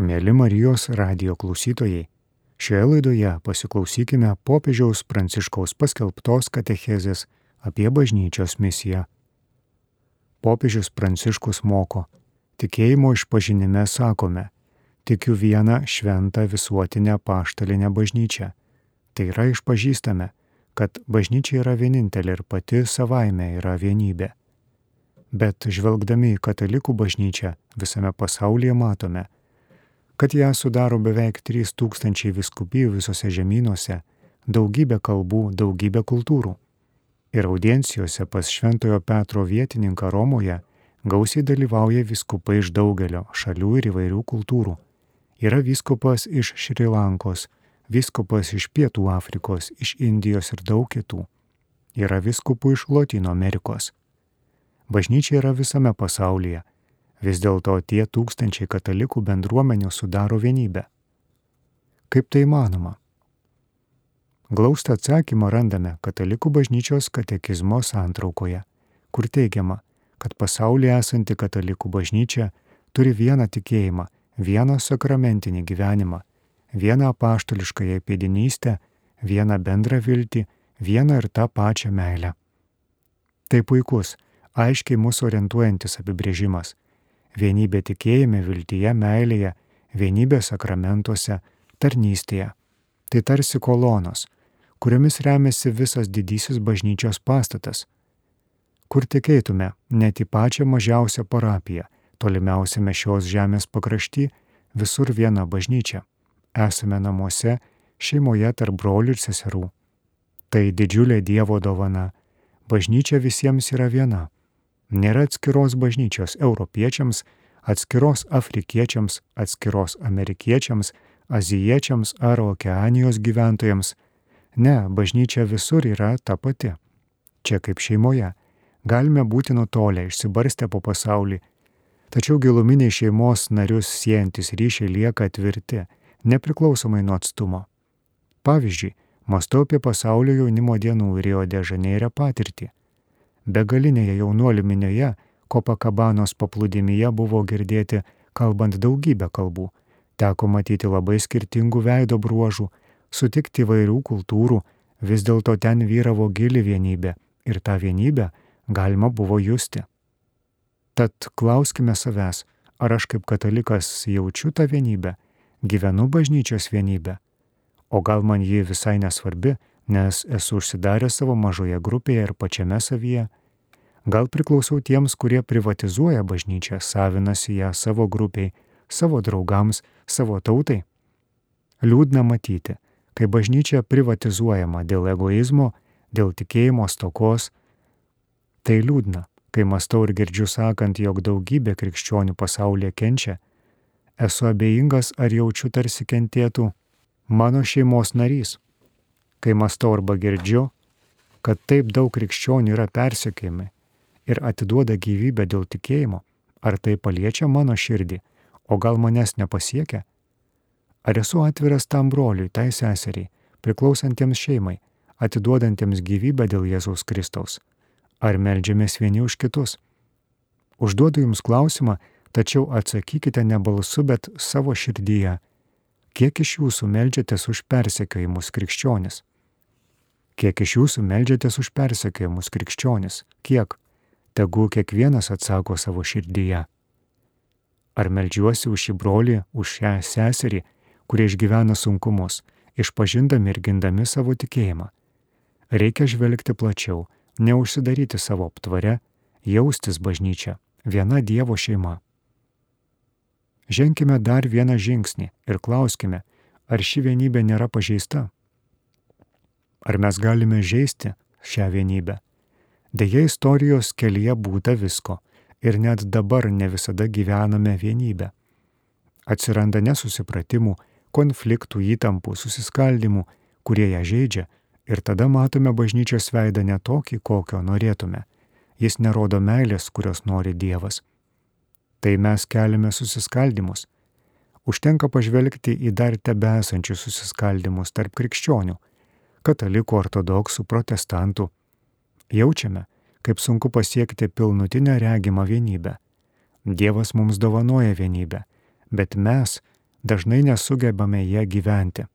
Mėly Marijos radio klausytojai, šioje laidoje pasiklausykime popiežiaus pranciškaus paskelbtos katechezės apie bažnyčios misiją. Popiežius pranciškus moko, tikėjimo išpažinime sakome, tikiu vieną šventą visuotinę paštalinę bažnyčią. Tai yra išpažįstame, kad bažnyčia yra vienintelė ir pati savaime yra vienybė. Bet žvelgdami į katalikų bažnyčią visame pasaulyje matome, kad ją sudaro beveik 3000 viskupijų visose žemynuose, daugybė kalbų, daugybė kultūrų. Ir audiencijose pas Šventojo Petro vietininką Romoje gausiai dalyvauja viskupai iš daugelio šalių ir įvairių kultūrų. Yra viskupas iš Šri Lankos, viskupas iš Pietų Afrikos, iš Indijos ir daug kitų. Yra viskupų iš Latino Amerikos. Bažnyčia yra visame pasaulyje Vis dėlto tie tūkstančiai katalikų bendruomenių sudaro vienybę. Kaip tai įmanoma? Glaustą atsakymą randame Katalikų bažnyčios katekizmo santraukoje, kur teigiama, kad pasaulyje esanti Katalikų bažnyčia turi vieną tikėjimą, vieną sakramentinį gyvenimą, vieną apaštališkąją pėdinystę, vieną bendrą viltį, vieną ir tą pačią meilę. Tai puikus, aiškiai mūsų orientuojantis apibrėžimas vienybė tikėjime, viltyje, meilėje, vienybė sakramentuose, tarnystėje. Tai tarsi kolonos, kuriomis remiasi visas didysis bažnyčios pastatas. Kur tikėtume, net į pačią mažiausią parapiją, tolimiausiame šios žemės pakrašty, visur viena bažnyčia. Esame namuose, šeimoje tarp brolių ir seserų. Tai didžiulė Dievo dovana. Bažnyčia visiems yra viena Nėra atskiros bažnyčios europiečiams, atskiros afrikiečiams, atskiros amerikiečiams, azijiečiams ar okeanijos gyventojams. Ne, bažnyčia visur yra ta pati. Čia kaip šeimoje. Galime būti nutolę, išsibarstę po pasaulį. Tačiau giluminiai šeimos narius siejantis ryšiai lieka tvirti, nepriklausomai nuo atstumo. Pavyzdžiui, mąstau apie pasaulio jaunimo dienų Rio de Žaneire patirtį begalinėje jaunuolių minioje Kopakabanos paplūdimyje buvo girdėti kalbant daugybę kalbų, teko matyti labai skirtingų veido bruožų, sutikti vairių kultūrų, vis dėlto ten vyravo gili vienybė ir tą vienybę galima buvo justi. Tad klauskime savęs, ar aš kaip katalikas jaučiu tą vienybę, gyvenu bažnyčios vienybę, o gal man ji visai nesvarbi, nes esu užsidaręs savo mažoje grupėje ir pačiame savyje. Gal priklausau tiems, kurie privatizuoja bažnyčią, savinasi ją savo grupiai, savo draugams, savo tautai? Liūdna matyti, kai bažnyčia privatizuojama dėl egoizmo, dėl tikėjimo stokos. Tai liūdna, kai mastau ir girdžiu sakant, jog daugybė krikščionių pasaulyje kenčia. Esu abejingas, ar jaučiu tarsi kentėtų mano šeimos narys kai mastau arba girdžiu, kad taip daug krikščionių yra persekiojami ir atiduoda gyvybę dėl tikėjimo, ar tai paliečia mano širdį, o gal manęs nepasiekia? Ar esu atviras tam broliui, tai seseriai, priklausantiems šeimai, atiduodantiems gyvybę dėl Jėzaus Kristaus? Ar melžiamės vieni už kitus? Užduodu Jums klausimą, tačiau atsakykite ne balsu, bet savo širdyje. Kiek iš Jūsų melžiatės už persekiojimus krikščionis? Kiek iš jūsų melžiatės už persekiojimus krikščionis? Kiek? Tegu kiekvienas atsako savo širdyje. Ar melžiuosi už šį brolį, už šią seserį, kurie išgyvena sunkumus, išpažindami ir gindami savo tikėjimą? Reikia žvelgti plačiau, neužsidaryti savo aptvare, jaustis bažnyčia, viena Dievo šeima. Ženkime dar vieną žingsnį ir klauskime, ar ši vienybė nėra pažeista. Ar mes galime žaisti šią vienybę? Deja, istorijos kelyje būta visko ir net dabar ne visada gyvename vienybę. Atsiranda nesusipratimų, konfliktų, įtampų, susiskaldimų, kurie ją žaidžia ir tada matome bažnyčios veidą ne tokį, kokio norėtume. Jis nerodo meilės, kurios nori Dievas. Tai mes keliame susiskaldimus. Užtenka pažvelgti į dar tebesančius susiskaldimus tarp krikščionių katalikų, ortodoksų, protestantų. Jaučiame, kaip sunku pasiekti pilnutinę regimą vienybę. Dievas mums dovanoja vienybę, bet mes, dažnai nesugebame ją gyventi.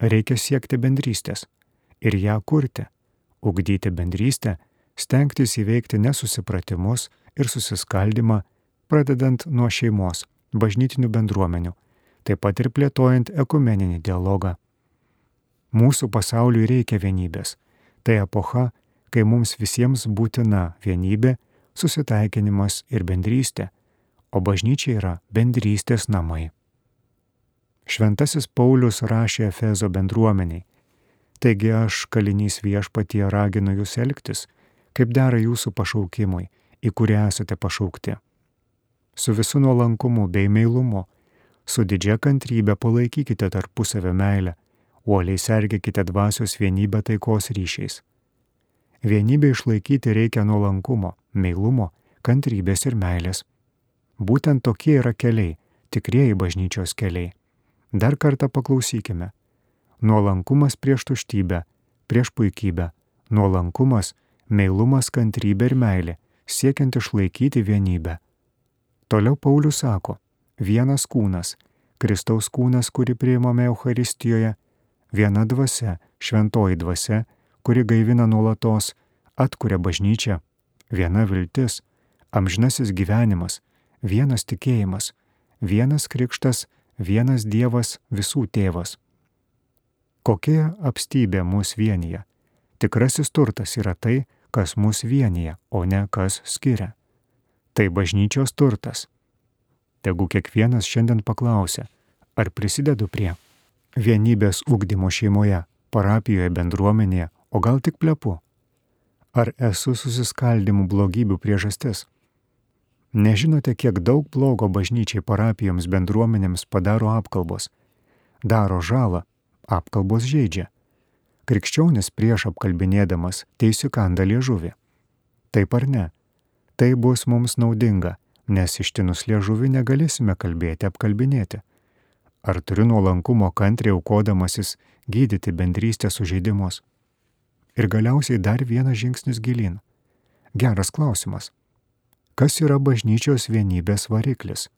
Reikia siekti bendrystės ir ją kurti, ugdyti bendrystę, stengtis įveikti nesusipratimus ir susiskaldimą, pradedant nuo šeimos, bažnytinių bendruomenių, taip pat ir plėtojant ekumeninį dialogą. Mūsų pasauliui reikia vienybės. Tai epocha, kai mums visiems būtina vienybė, susitaikinimas ir bendrystė, o bažnyčia yra bendrystės namai. Šventasis Paulius rašė Efezo bendruomeniai. Taigi aš, kalinys viešpatie, raginu jūs elgtis, kaip dera jūsų pašaukimui, į kurį esate pašaukti. Su visu nuolankumu bei meilumu, su didžia kantrybė palaikykite tarpusavę meilę, uoliai sergėkite dvasios vienybę taikos ryšiais. Vienybę išlaikyti reikia nuolankumo, meilumo, kantrybės ir meilės. Būtent tokie yra keliai, tikrieji bažnyčios keliai. Dar kartą paklausykime. Nuolankumas prieš tuštybę, prieš puikybę, nuolankumas, meilumas, kantrybė ir meilė, siekiant išlaikyti vienybę. Toliau Paulius sako, vienas kūnas, Kristaus kūnas, kurį priimame Euharistijoje, viena dvasia, šventoji dvasia, kuri gaivina nuolatos, atkuria bažnyčią, viena viltis, amžinasis gyvenimas, vienas tikėjimas, vienas krikštas, vienas Dievas visų tėvas. Kokia apstybė mus vienyje? Tikrasis turtas yra tai, kas mus vienyje, o ne kas skiria. Tai bažnyčios turtas. Tegu kiekvienas šiandien paklausia, ar prisidedu prie vienybės ugdymo šeimoje, parapijoje, bendruomenėje, o gal tik plepu? Ar esu susiskaldimų blogybių priežastis? Nežinote, kiek daug blogo bažnyčiai parapijoms bendruomenėms padaro apkalbos. Daro žalą, apkalbos žaidžia. Krikščionis prieš apkalbinėdamas teisių kanda liežuvį. Taip ar ne? Tai bus mums naudinga, nes ištinus liežuvį negalėsime kalbėti apkalbinėti. Ar turiu nuolankumo kantriai aukodamasis gydyti bendrystės sužeidimus? Ir galiausiai dar vienas žingsnis gilin. Geras klausimas Kas yra bažnyčios vienybės variklis?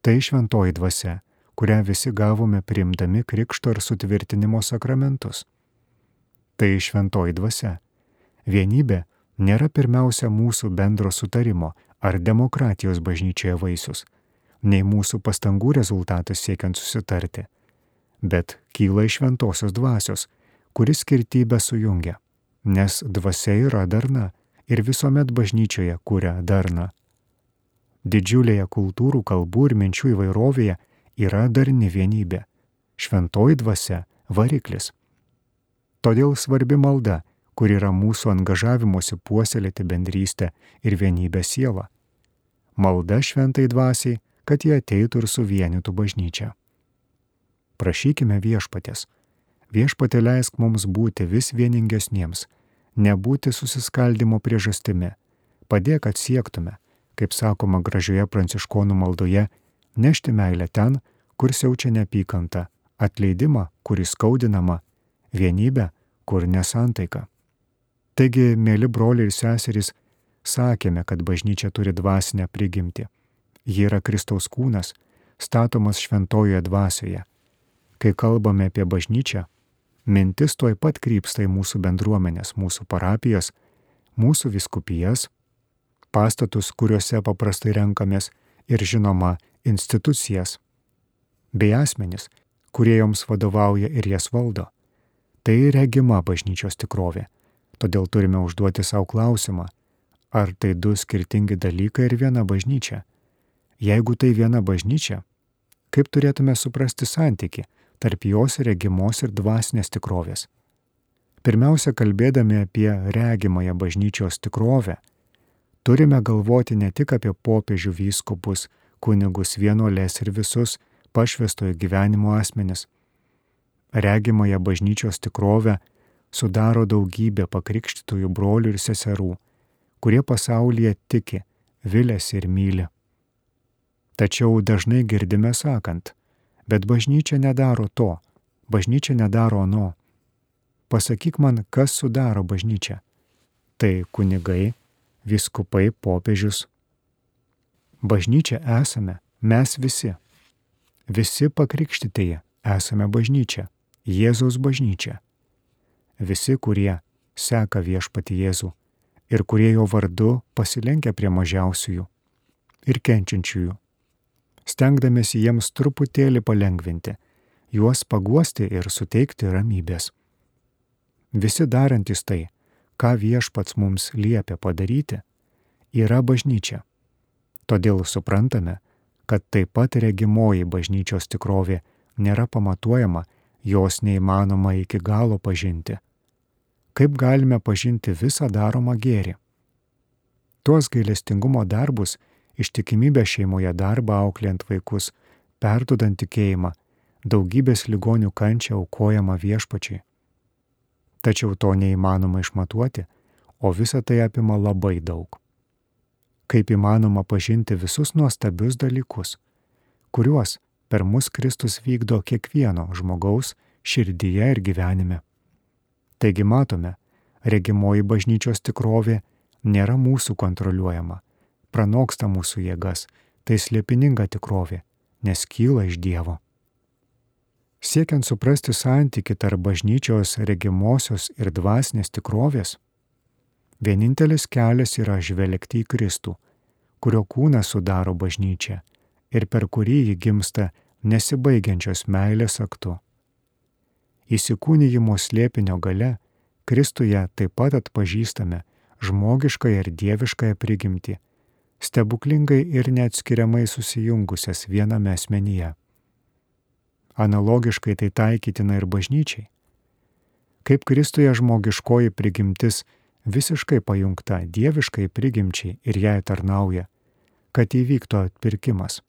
Tai šventoji dvasia, kurią visi gavome priimdami krikšto ir sutvirtinimo sakramentus. Tai šventoji dvasia. Vienybė nėra pirmiausia mūsų bendro sutarimo ar demokratijos bažnyčioje vaisius, nei mūsų pastangų rezultatas siekiant susitarti, bet kyla iš šventosios dvasios, kuris skirtybę sujungia, nes dvasia yra darna ir visuomet bažnyčioje kuria darną. Didžiulėje kultūrų, kalbų ir minčių įvairovėje yra darni vienybė. Šventoji dvasia - variklis. Todėl svarbi malda, kur yra mūsų angažavimuose puoselėti bendrystę ir vienybę sielą. Malda šventai dvasiai, kad jie ateitų ir suvienytų bažnyčią. Prašykime viešpatės. Viešpatė leisk mums būti vis vieningesniems nebūti susiskaldimo priežastimi. Padėk, kad siektume, kaip sakoma gražioje pranciškonų maldoje, nešti meilę ten, kur siaučia neapykanta, atleidimą, kur įskaudinama, vienybę, kur nesantaika. Taigi, mėly broliai ir seserys, sakėme, kad bažnyčia turi dvasinę prigimtį. Ji yra Kristaus kūnas, statomas šventojoje dvasioje. Kai kalbame apie bažnyčią, mintis tuoj pat krypsta į mūsų bendruomenės, mūsų parapijas, mūsų viskupijas, pastatus, kuriuose paprastai renkamės ir žinoma institucijas, bei asmenis, kurie joms vadovauja ir jas valdo. Tai regima bažnyčios tikrovė. Todėl turime užduoti savo klausimą, ar tai du skirtingi dalykai ir viena bažnyčia. Jeigu tai viena bažnyčia, kaip turėtume suprasti santyki tarp jos regimos ir dvasinės tikrovės. Pirmiausia, kalbėdami apie regimąją bažnyčios tikrovę, turime galvoti ne tik apie popiežių vyskupus, kunigus vienuolės ir visus pašvestojo gyvenimo asmenis. Regimąją bažnyčios tikrovę sudaro daugybė pakrikštytųjų brolių ir seserų, kurie pasaulyje tiki, vilėsi ir myli. Tačiau dažnai girdime sakant, Bet bažnyčia nedaro to, bažnyčia nedaro ano. Pasakyk man, kas sudaro bažnyčią. Tai kunigai, viskupai, popiežius. Bažnyčia esame mes visi. Visi pakrikštytieji esame bažnyčia, Jėzaus bažnyčia. Visi, kurie seka viešpati Jėzų ir kurie jo vardu pasilenkia prie mažiausiųjų ir kenčiančiųjų, stengdamėsi jiems truputėlį palengvinti, juos paguosti ir suteikti ramybės. Visi darantys tai, ką viešpats mums liepia padaryti, yra bažnyčia. Todėl suprantame, kad taip pat regimoji bažnyčios tikrovė nėra pamatuojama, jos neįmanoma iki galo pažinti. Kaip galime pažinti visą daromą gėrį? Tuos gailestingumo darbus, ištikimybę šeimoje darbą auklėjant vaikus, perdodant tikėjimą, daugybės ligonių kančią aukojama viešpačiai. Tačiau to neįmanoma išmatuoti, o visa tai apima labai daug kaip įmanoma pažinti visus nuostabius dalykus, kuriuos per mus Kristus vykdo kiekvieno žmogaus širdyje ir gyvenime. Taigi matome, regimoji bažnyčios tikrovė nėra mūsų kontroliuojama, pranoksta mūsų jėgas, tai slėpininga tikrovė, nes kyla iš Dievo. Siekiant suprasti santyki tarp bažnyčios regimosios ir dvasinės tikrovės, Vienintelis kelias yra žvelgti į Kristų, kurio kūną sudaro bažnyčia ir per kurį ji gimsta nesibaigiančios meilės aktu. Įsikūnyjimo slėpinio gale Kristuje taip pat atpažįstame žmogiškąją ir dieviškąją prigimtį, stebuklingai ir neatskiriamai susijungusias viename asmenyje. Analogiškai tai taikytina ir bažnyčiai. Kaip Kristuje žmogiškoji prigimtis visiškai pajungta dieviškai prigimčiai ir jai tarnauja, kad įvyktų atpirkimas.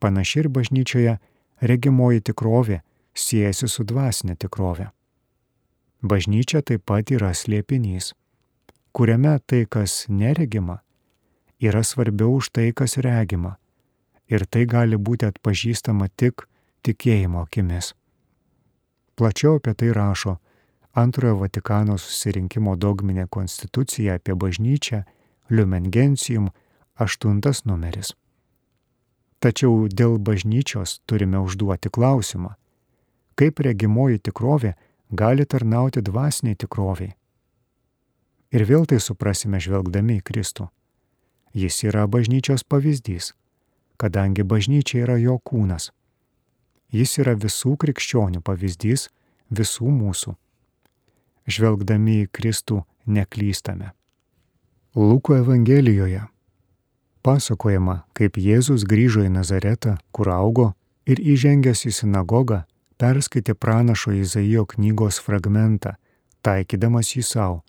Panaši ir bažnyčioje regimoji tikrovė siejasi su dvasinė tikrovė. Bažnyčia taip pat yra slėpinys, kuriame tai, kas neregima, yra svarbiau už tai, kas regima, ir tai gali būti atpažįstama tik tikėjimo akimis. Plačiau apie tai rašo antrojo Vatikano susirinkimo dogminė konstitucija apie bažnyčią Lumen Gentium 8 numeris. Tačiau dėl bažnyčios turime užduoti klausimą, kaip regimoji tikrovė gali tarnauti dvasiniai tikroviai. Ir vėl tai suprasime žvelgdami į Kristų. Jis yra bažnyčios pavyzdys, kadangi bažnyčia yra jo kūnas. Jis yra visų krikščionių pavyzdys, visų mūsų žvelgdami į Kristų neklystame. Luko Evangelijoje pasakojama, kaip Jėzus grįžo į Nazaretą, kur augo, ir įžengęs į sinagogą perskaitė pranašo Izaijo knygos fragmentą, taikydamas jį savo.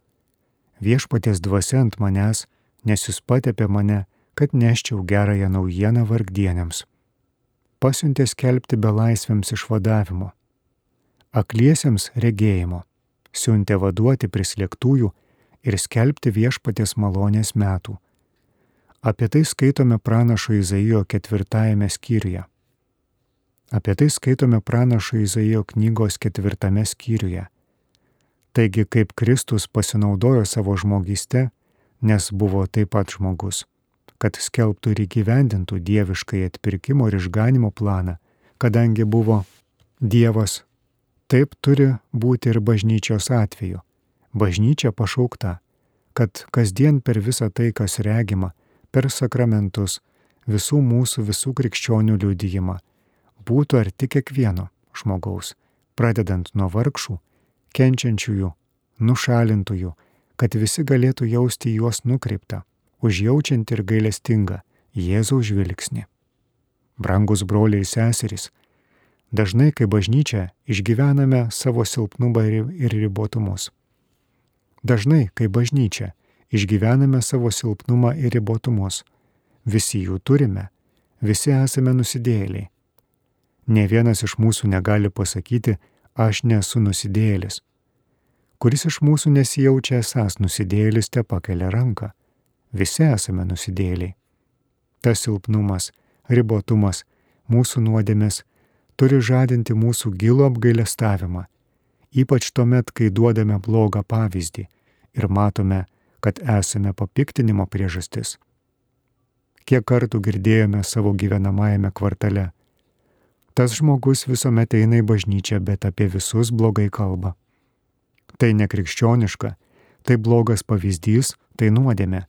Viešpatės dvasia ant manęs, nes jis patepė mane, kad neščiau gerąją naujieną vargdienėms. Pasiuntė skelbti belaisviams išvadavimo, akliesiems regėjimo siuntė vaduoti prislėgtųjų ir skelbti viešpatės malonės metų. Apie tai skaitome pranašo Izaijo ketvirtajame skyriuje. Apie tai skaitome pranašo Izaijo knygos ketvirtame skyriuje. Taigi, kaip Kristus pasinaudojo savo žmogyste, nes buvo taip pat žmogus, kad skelbtų ir įgyvendintų dieviškai atpirkimo ir išganimo planą, kadangi buvo Dievas Taip turi būti ir bažnyčios atveju. Bažnyčia pašaukta, kad kasdien per visą tai, kas regima, per sakramentus, visų mūsų visų krikščionių liudijimą, būtų arti kiekvieno žmogaus, pradedant nuo vargšų, kenčiančiųjų, nušalintųjų, kad visi galėtų jausti juos nukreiptą, užjaučiant ir gailestingą Jėzaus žvilgsnį. Brangus broliai ir seserys, Dažnai, kai bažnyčia, išgyvename savo silpnumą ir ribotumus. Dažnai, kai bažnyčia, išgyvename savo silpnumą ir ribotumus. Visi jų turime, visi esame nusidėliai. Ne vienas iš mūsų negali pasakyti, aš nesu nusidėlis. Kuris iš mūsų nesijaučia esas nusidėlis, te pakelia ranką. Visi esame nusidėliai. Tas silpnumas, ribotumas, mūsų nuodėmės turi žadinti mūsų gilų apgailestavimą, ypač tuomet, kai duodame blogą pavyzdį ir matome, kad esame papiktinimo priežastis. Kiek kartų girdėjome savo gyvenamajame kvartale. Tas žmogus visuomet eina į bažnyčią, bet apie visus blogai kalba. Tai nekrikščioniška, tai blogas pavyzdys, tai nuodėmė.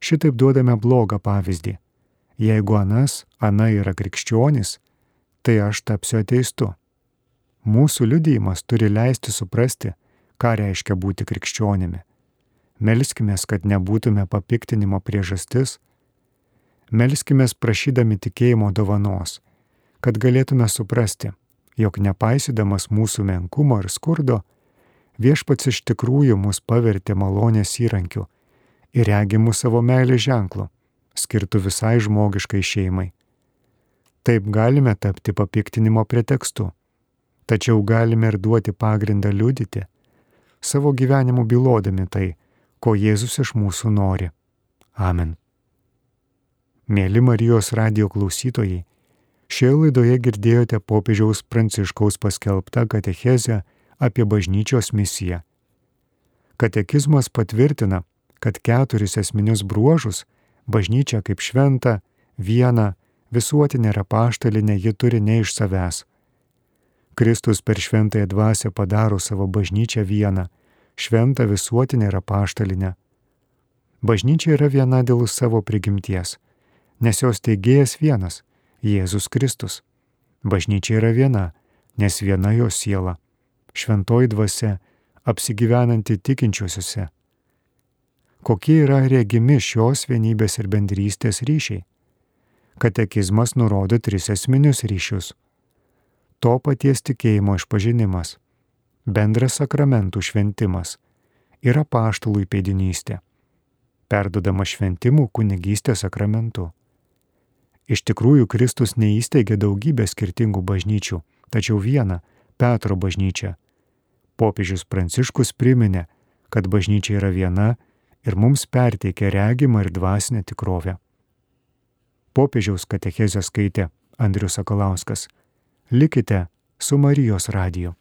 Šitaip duodame blogą pavyzdį. Jeigu anas, ana yra krikščionis, tai aš tapsiu ateistu. Mūsų liudijimas turi leisti suprasti, ką reiškia būti krikščionimi. Melskime, kad nebūtume papiktinimo priežastis. Melskime prašydami tikėjimo dovanos, kad galėtume suprasti, jog nepaisydamas mūsų menkumo ir skurdo, viešpats iš tikrųjų mus pavertė malonės įrankiu ir regimų savo meilės ženklu, skirtų visai žmogiškai šeimai. Taip galime tapti papiktinimo pretekstu, tačiau galime ir duoti pagrindą liudyti, savo gyvenimu bylodami tai, ko Jėzus iš mūsų nori. Amen. Mėly Marijos radio klausytojai, šioje laidoje girdėjote popiežiaus Pranciškaus paskelbtą katechezę apie bažnyčios misiją. Katekizmas patvirtina, kad keturis esminius bruožus bažnyčia kaip šventa, viena, visuotinė ir apaštalinė ji turi ne iš savęs. Kristus per šventąją dvasę padaro savo bažnyčią vieną, šventą visuotinę ir apaštalinę. Bažnyčia yra viena dėl savo prigimties, nes jos teigėjas vienas - Jėzus Kristus. Bažnyčia yra viena, nes viena jos siela - šventoji dvasia, apsigyvenanti tikinčiuosiuose kokie yra regimi šios vienybės ir bendrystės ryšiai. Katekizmas nurodo tris esminius ryšius. To paties tikėjimo išpažinimas, bendras sakramentų šventimas ir apaštalų įpėdinystė, perdodama šventimų kunigystės sakramentu. Iš tikrųjų, Kristus neįsteigė daugybę skirtingų bažnyčių, tačiau vieną - Petro bažnyčią. Popiežius Pranciškus priminė, kad bažnyčia yra viena ir mums perteikė regimą ir dvasinę tikrovę. Popiežiaus katechezę skaitė Andrius Sakalauskas. Likite su Marijos radiju.